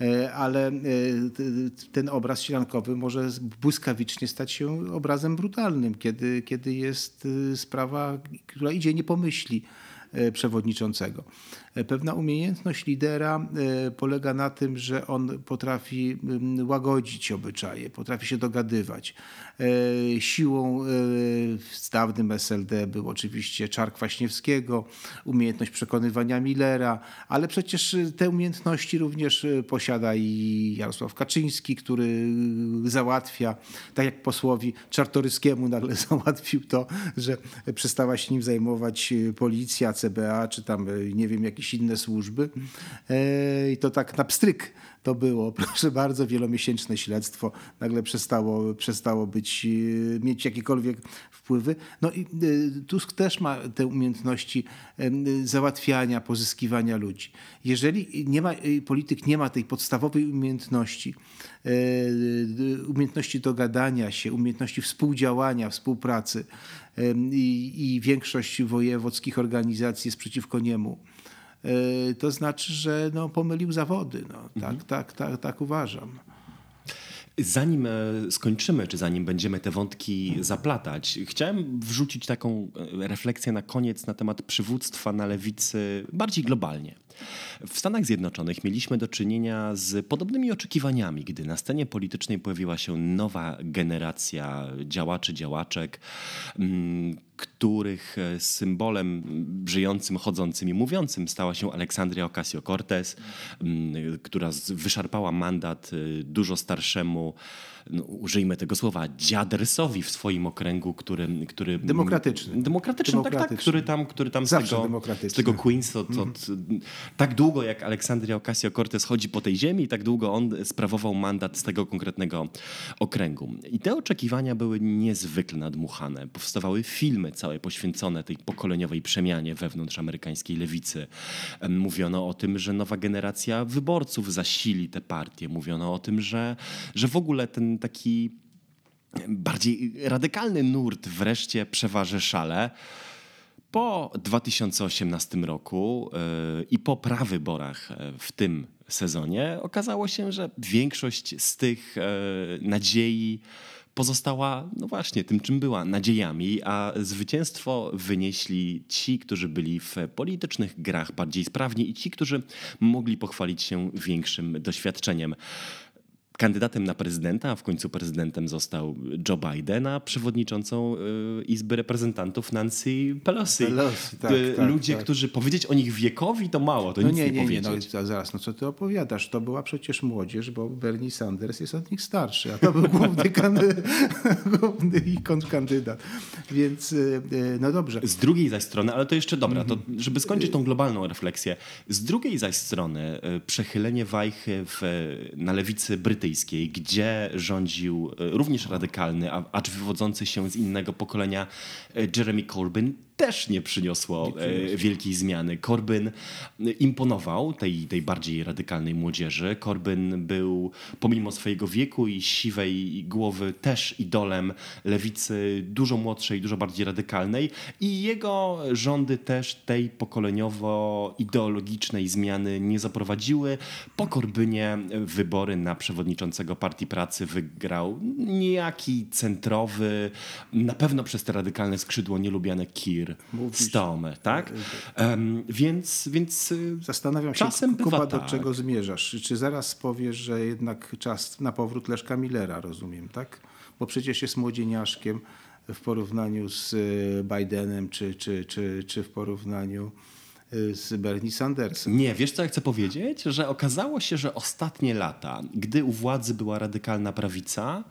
y, ale y, ten obraz sielankowy może błyskawicznie stać się obrazem brutalnym, kiedy, kiedy jest sprawa, która idzie nie pomyśli przewodniczącego. E, pewna umiejętność lidera e, polega na tym, że on potrafi mm, łagodzić obyczaje, potrafi się dogadywać. E, siłą w dawnym SLD był oczywiście czar Kwaśniewskiego, umiejętność przekonywania Millera, ale przecież te umiejętności również posiada i Jarosław Kaczyński, który załatwia, tak jak posłowi Czartoryskiemu nagle załatwił to, że przestała się nim zajmować policja, CBA, czy tam nie wiem, jakiś jakieś inne służby. E, I to tak na pstryk to było, proszę bardzo, wielomiesięczne śledztwo nagle przestało, przestało być, e, mieć jakiekolwiek wpływy. No i e, Tusk też ma te umiejętności załatwiania, pozyskiwania ludzi. Jeżeli nie ma, polityk nie ma tej podstawowej umiejętności, umiejętności dogadania się, umiejętności współdziałania, współpracy i, i większość wojewódzkich organizacji jest przeciwko niemu, to znaczy, że no, pomylił zawody. No, tak, mhm. tak, tak, tak uważam. Zanim e, skończymy, czy zanim będziemy te wątki zaplatać, chciałem wrzucić taką e, refleksję na koniec na temat przywództwa na lewicy bardziej globalnie. W Stanach Zjednoczonych mieliśmy do czynienia z podobnymi oczekiwaniami, gdy na scenie politycznej pojawiła się nowa generacja działaczy, działaczek, mm, których e, symbolem żyjącym, chodzącym i mówiącym stała się Aleksandria Ocasio-Cortez, mm, która wyszarpała mandat e, dużo starszemu no, użyjmy tego słowa, dziadersowi w swoim okręgu, który... który demokratyczny. Demokratyczny, tak, tak, który tam, który tam z tego, z tego Queens od, od, mm. tak długo jak Aleksandria Ocasio-Cortez chodzi po tej ziemi, tak długo on sprawował mandat z tego konkretnego okręgu. I te oczekiwania były niezwykle nadmuchane. Powstawały filmy całe poświęcone tej pokoleniowej przemianie wewnątrz amerykańskiej lewicy. Mówiono o tym, że nowa generacja wyborców zasili te partie. Mówiono o tym, że, że w ogóle ten taki bardziej radykalny nurt wreszcie przeważy szale. Po 2018 roku yy, i po prawyborach w tym sezonie, okazało się, że większość z tych e, nadziei pozostała, no właśnie, tym czym była, nadziejami, a zwycięstwo wynieśli ci, którzy byli w politycznych grach bardziej sprawni i ci, którzy mogli pochwalić się większym doświadczeniem kandydatem na prezydenta, a w końcu prezydentem został Joe Biden, a przewodniczącą y, Izby Reprezentantów Nancy Pelosi. Pelosi tak, y, tak, Ludzie, tak. którzy powiedzieć o nich wiekowi to mało, to no nic nie, nie, nie powiedzieć. Nie, no, zaraz, no co ty opowiadasz? To była przecież młodzież, bo Bernie Sanders jest od nich starszy, a to był główny, kandydat, główny ich kontrkandydat. Więc y, no dobrze. Z drugiej zaś strony, ale to jeszcze dobra, to mhm. żeby skończyć tą globalną refleksję, z drugiej zaś strony przechylenie wajchy w, na lewicy brytyjskiej brytyjskiej, gdzie rządził e, również radykalny, acz wywodzący się z innego pokolenia e, Jeremy Corbyn, też nie przyniosło e, wielkiej zmiany. Corbyn imponował tej, tej bardziej radykalnej młodzieży. Corbyn był pomimo swojego wieku i siwej głowy też idolem lewicy dużo młodszej, dużo bardziej radykalnej i jego rządy też tej pokoleniowo-ideologicznej zmiany nie zaprowadziły. Po Corbynie wybory na przewodniczącego Partii Pracy wygrał niejaki centrowy, na pewno przez te radykalne skrzydło nielubiany Kir Mówisz, tak? Um, więc, więc y, Zastanawiam się, czasem Kuba, do tak. czego zmierzasz. Czy zaraz powiesz, że jednak czas na powrót Leszka Millera, rozumiem, tak? Bo przecież jest młodzieniaszkiem w porównaniu z Bidenem, czy, czy, czy, czy w porównaniu z Bernie Sandersem. Nie, wiesz co ja chcę powiedzieć? Że okazało się, że ostatnie lata, gdy u władzy była radykalna prawica,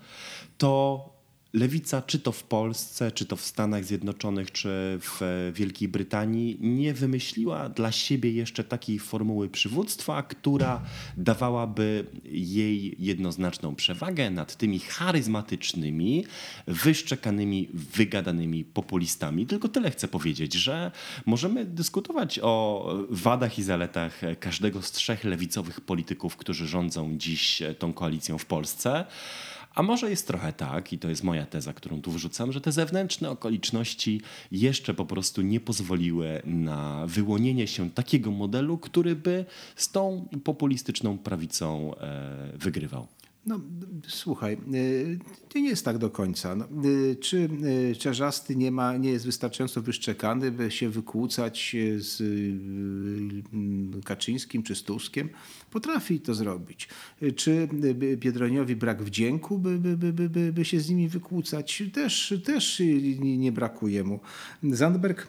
to lewica, czy to w Polsce, czy to w Stanach Zjednoczonych, czy w Wielkiej Brytanii, nie wymyśliła dla siebie jeszcze takiej formuły przywództwa, która dawałaby jej jednoznaczną przewagę nad tymi charyzmatycznymi, wyszczekanymi, wygadanymi populistami. Tylko tyle chcę powiedzieć, że możemy dyskutować o wadach i zaletach każdego z trzech lewicowych polityków, którzy rządzą dziś tą koalicją w Polsce. A może jest trochę tak, i to jest moja teza, którą tu wrzucam, że te zewnętrzne okoliczności jeszcze po prostu nie pozwoliły na wyłonienie się takiego modelu, który by z tą populistyczną prawicą e, wygrywał. No, słuchaj, y, to nie jest tak do końca. No, y, czy y, Czerzasty nie, ma, nie jest wystarczająco wyszczekany, by się wykłócać z Kaczyńskim czy z Tuskiem? Potrafi to zrobić. Czy Biedroniowi brak wdzięku, by, by, by, by, by się z nimi wykłócać? Też, też nie brakuje mu. Zandberg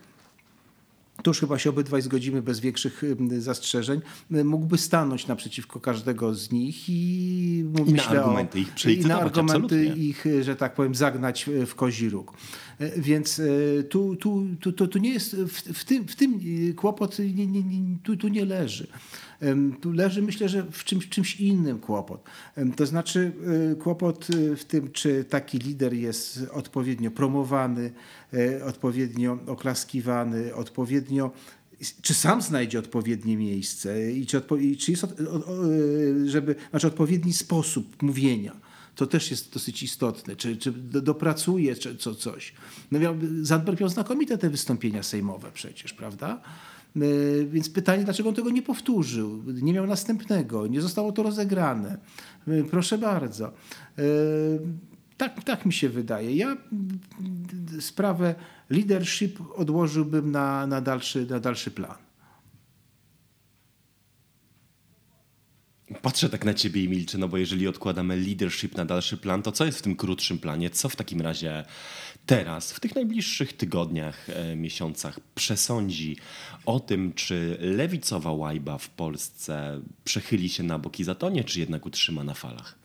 tu już chyba się obydwaj zgodzimy bez większych zastrzeżeń, mógłby stanąć naprzeciwko każdego z nich i, I na argumenty o, ich I na argumenty absolutnie. ich, że tak powiem, zagnać w kozi róg. E, więc e, tu, tu, tu, tu, tu nie jest, w, w, tym, w tym kłopot nie, nie, nie, tu, tu nie leży. Tu leży, myślę, że w czymś, czymś innym kłopot. To znaczy e, kłopot w tym, czy taki lider jest odpowiednio promowany, odpowiednio oklaskiwany, odpowiednio czy sam znajdzie odpowiednie miejsce i czy, odpo- i czy jest, żeby, znaczy odpowiedni sposób mówienia to też jest dosyć istotne. Czy, czy dopracuje czy co, coś. No miał, Zandberg miał znakomite te wystąpienia sejmowe przecież, prawda? E, więc pytanie, dlaczego on tego nie powtórzył? Nie miał następnego, nie zostało to rozegrane. E, proszę bardzo. E, tak, tak mi się wydaje. Ja sprawę leadership odłożyłbym na, na, dalszy, na dalszy plan. Patrzę tak na ciebie i milczę, no bo jeżeli odkładamy leadership na dalszy plan, to co jest w tym krótszym planie? Co w takim razie teraz, w tych najbliższych tygodniach, e, miesiącach przesądzi o tym, czy lewicowa łajba w Polsce przechyli się na boki zatonie, czy jednak utrzyma na falach?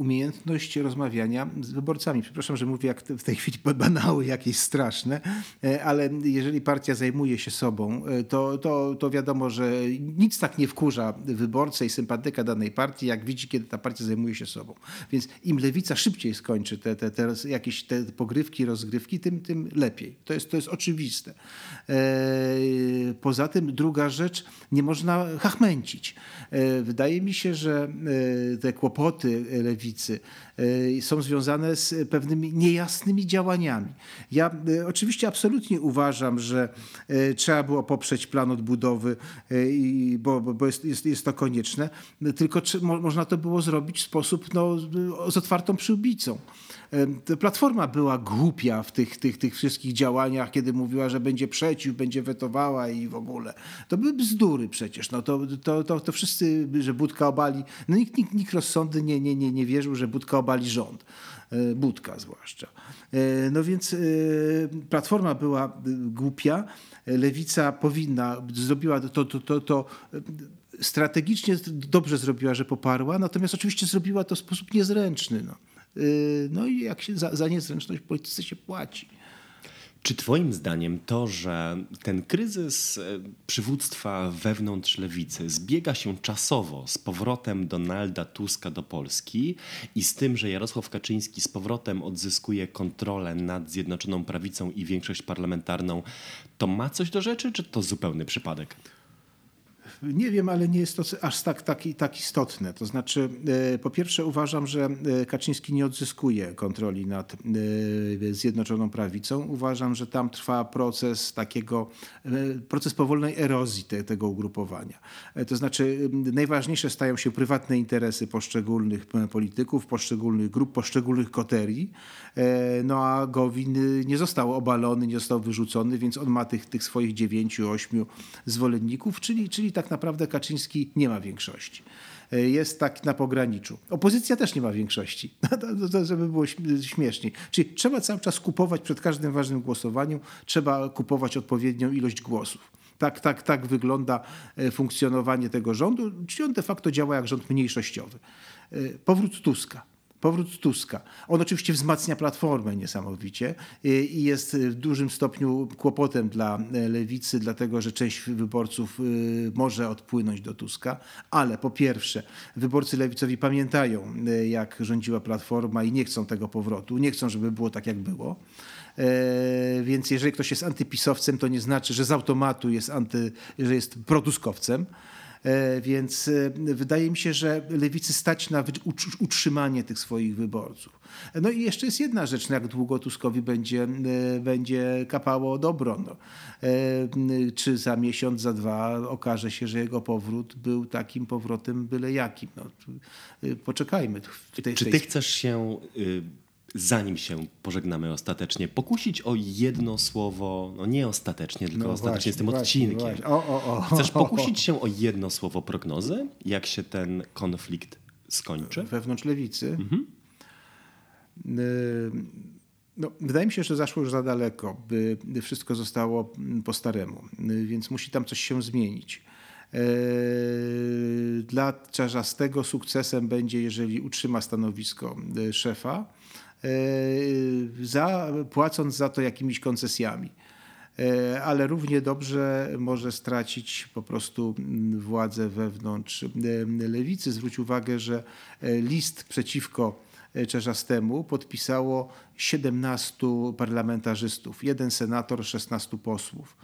Umiejętność rozmawiania z wyborcami. Przepraszam, że mówię jak w tej chwili banały jakieś straszne, e, ale jeżeli partia zajmuje się sobą, e, to, to, to wiadomo, że nic tak nie wkurza wyborcę i sympatyka danej partii, jak widzi, kiedy ta partia zajmuje się sobą. Więc im lewica szybciej skończy te, te, te jakieś te pogrywki, rozgrywki, tym, tym lepiej. To jest, to jest oczywiste. E, poza tym druga rzecz, nie można hachmęcić. Wydaje mi się, że te kłopoty lewicy lewicy, są związane z pewnymi niejasnymi działaniami. Ja oczywiście absolutnie uważam, że trzeba było poprzeć plan odbudowy, bo, bo jest, jest, jest to konieczne, tylko czy, można to było zrobić w sposób no, z otwartą przyłbicą. Platforma była głupia w tych, tych, tych wszystkich działaniach, kiedy mówiła, że będzie przeciw, będzie wetowała i w ogóle. To były bzdury przecież. No to, to, to, to wszyscy, że Budka obali. No nikt, nikt, nikt rozsądny nie, nie, nie, nie wierzył, że Budka obali rząd. E, Budka zwłaszcza. E, no więc e, Platforma była głupia. Lewica powinna, zrobiła to, to, to, to strategicznie dobrze zrobiła, że poparła, natomiast oczywiście zrobiła to w sposób niezręczny. No. Y, no i jak się za, za niezręczność w polityce się płaci. Czy Twoim zdaniem to, że ten kryzys e, przywództwa wewnątrz lewicy zbiega się czasowo z powrotem Donalda Tuska do Polski i z tym, że Jarosław Kaczyński z powrotem odzyskuje kontrolę nad Zjednoczoną Prawicą i większość parlamentarną, to ma coś do rzeczy, czy to zupełny przypadek? Nie wiem, ale nie jest to aż tak, tak, tak istotne. To znaczy, e, po pierwsze uważam, że e, Kaczyński nie odzyskuje kontroli nad e, Zjednoczoną Prawicą. Uważam, że tam trwa proces takiego, proces powolnej erozji te, tego ugrupowania. To znaczy, najważniejsze stają się prywatne interesy poszczególnych polityków, poszczególnych grup, poszczególnych koterii. No a Gowin nie został obalony, nie został wyrzucony, więc on ma tych, tych swoich dziewięciu, ośmiu zwolenników, czyli, czyli tak naprawdę Kaczyński nie ma większości. E, jest tak na pograniczu. Opozycja też nie ma większości, żeby było śmieszniej. Czyli trzeba cały czas kupować przed każdym ważnym głosowaniu, trzeba kupować odpowiednią ilość głosów. Tak, tak, tak wygląda e, funkcjonowanie tego rządu, czyli on de facto działa jak rząd mniejszościowy. E, powrót Tuska. Powrót Tuska. On oczywiście wzmacnia platformę niesamowicie i jest w dużym stopniu kłopotem dla lewicy, dlatego że część wyborców y, może odpłynąć do Tuska, ale po pierwsze, wyborcy lewicowi pamiętają, y, jak rządziła platforma i nie chcą tego powrotu, nie chcą, żeby było tak, jak było. E, więc jeżeli ktoś jest antypisowcem, to nie znaczy, że z automatu jest, anty, że jest produskowcem. E, więc e, wydaje mi się, że lewicy stać na utrzymanie tych swoich wyborców. No i jeszcze jest jedna rzecz, jak długo Tuskowi będzie, e, będzie kapało dobro. No. Czy za miesiąc, za dwa okaże się, że jego powrót był takim powrotem byle jakim. No, poczekajmy. W tej, Czy ty chcesz się y, zanim się pożegnamy ostatecznie, pokusić o jedno słowo, no nie ostatecznie, tylko no ostatecznie właśnie, z tym właśnie, odcinkiem. Właśnie. O, o, o, Chcesz pokusić się o jedno słowo prognozy, jak się ten konflikt skończy? Wewnątrz lewicy? Mhm. Y, no, wydaje mi się, że zaszło już za daleko, by wszystko zostało po staremu, y, więc musi tam coś się zmienić. Y, dla Czarzastego sukcesem będzie, jeżeli utrzyma stanowisko szefa, E, za, płacąc za to jakimiś koncesjami. E, ale równie dobrze może stracić po prostu władzę wewnątrz e, lewicy. Zwróć uwagę, że list przeciwko Czerzastemu podpisało 17 parlamentarzystów, jeden senator, 16 posłów.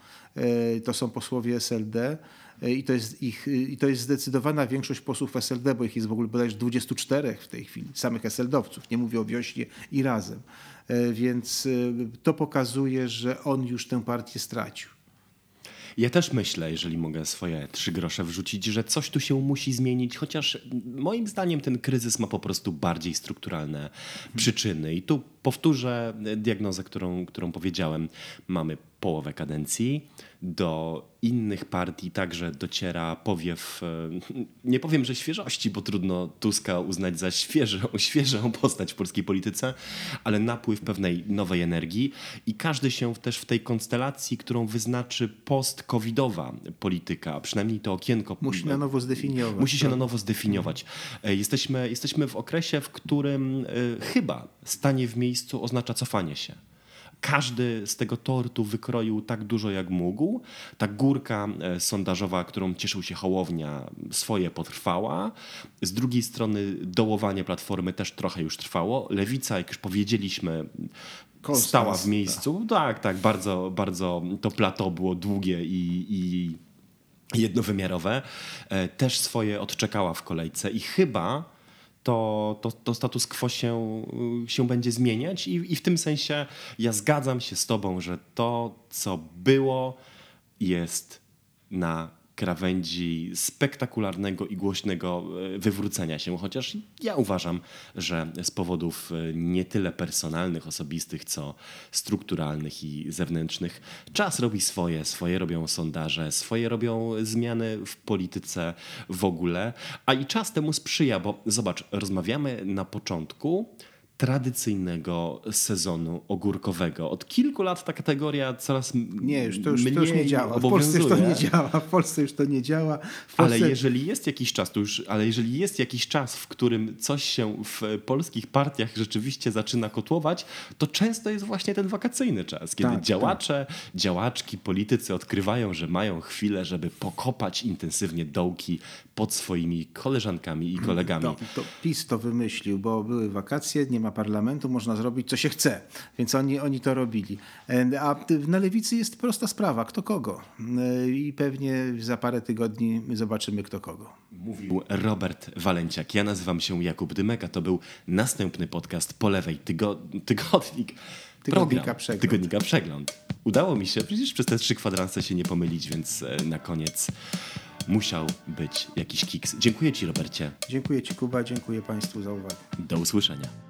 To są posłowie SLD. E, i to jest, ich, e, i to jest zdecydowana większość posłów SLD, bo ich jest w ogóle bodajże 24 w tej chwili, samych SLD-owców, nie mówię o wiośnie i razem. E, więc to pokazuje, że on już tę partię stracił. Ja też myślę, jeżeli mogę swoje trzy grosze wrzucić, że coś tu się musi zmienić, chociaż moim zdaniem ten kryzys ma po prostu bardziej strukturalne przyczyny. I tu powtórzę diagnozę, którą, którą powiedziałem. Mamy połowę kadencji do innych partii także dociera powiew, e, nie powiem, że świeżości, bo trudno Tuska uznać za świeżą, świeżą postać w polskiej polityce, ale napływ pewnej nowej energii i każdy się też w tej konstelacji, którą wyznaczy post-covidowa polityka, przynajmniej to okienko. Musi na nowo zdefiniować. Musi się na nowo zdefiniować. E, jesteśmy, jesteśmy w okresie, w którym e, chyba stanie w miejscu oznacza cofanie się każdy z tego tortu wykroił tak dużo jak mógł. Ta górka e, sondażowa, którą cieszył się Hołownia, swoje potrwała. Z drugiej strony dołowanie Platformy też trochę już trwało. Lewica, jak już powiedzieliśmy, Konstans, stała w miejscu. Tak, tak, bardzo, bardzo to plato było długie i, i jednowymiarowe. E, też swoje odczekała w kolejce i chyba to, to, to status quo się, się będzie zmieniać i, i w tym sensie ja zgadzam się z tobą, że to, co było, jest na krawędzi spektakularnego i głośnego e, wywrócenia się, chociaż ja uważam, że z powodów e, nie tyle personalnych, osobistych, co strukturalnych i zewnętrznych, czas robi swoje, swoje robią sondaże, swoje robią zmiany w polityce w ogóle, a i czas temu sprzyja, bo zobacz, rozmawiamy na początku tradycyjnego sezonu ogórkowego. Od kilku lat ta kategoria coraz nie, już to już, to już nie działa. W Polsce już to nie działa. W Polsce już to nie działa. Polsce... Ale jeżeli jest jakiś czas, to już, ale jeżeli jest jakiś czas, w którym coś się w polskich partiach rzeczywiście zaczyna kotłować, to często jest właśnie ten wakacyjny czas, kiedy tak, działacze, tak. działaczki, politycy odkrywają, że mają chwilę, żeby pokopać intensywnie dołki pod swoimi koleżankami i kolegami. To, to PiS to wymyślił, bo były wakacje, nie ma parlamentu, można zrobić co się chce. Więc oni, oni to robili. A na lewicy jest prosta sprawa, kto kogo. E, I pewnie za parę tygodni zobaczymy kto kogo. Mówił Robert Walenciak. Ja nazywam się Jakub Dymek, a to był następny podcast po lewej tygo tygodnik. Tygodnika program, przegląd. Tygodnika przegląd. Udało mi się, przecież przez te trzy kwadranse się nie pomylić, więc e, na koniec musiał być jakiś kiks. Dziękuję Ci, Robercie. Dziękuję Ci, Kuba. Dziękuję Państwu za uwagę. Do usłyszenia.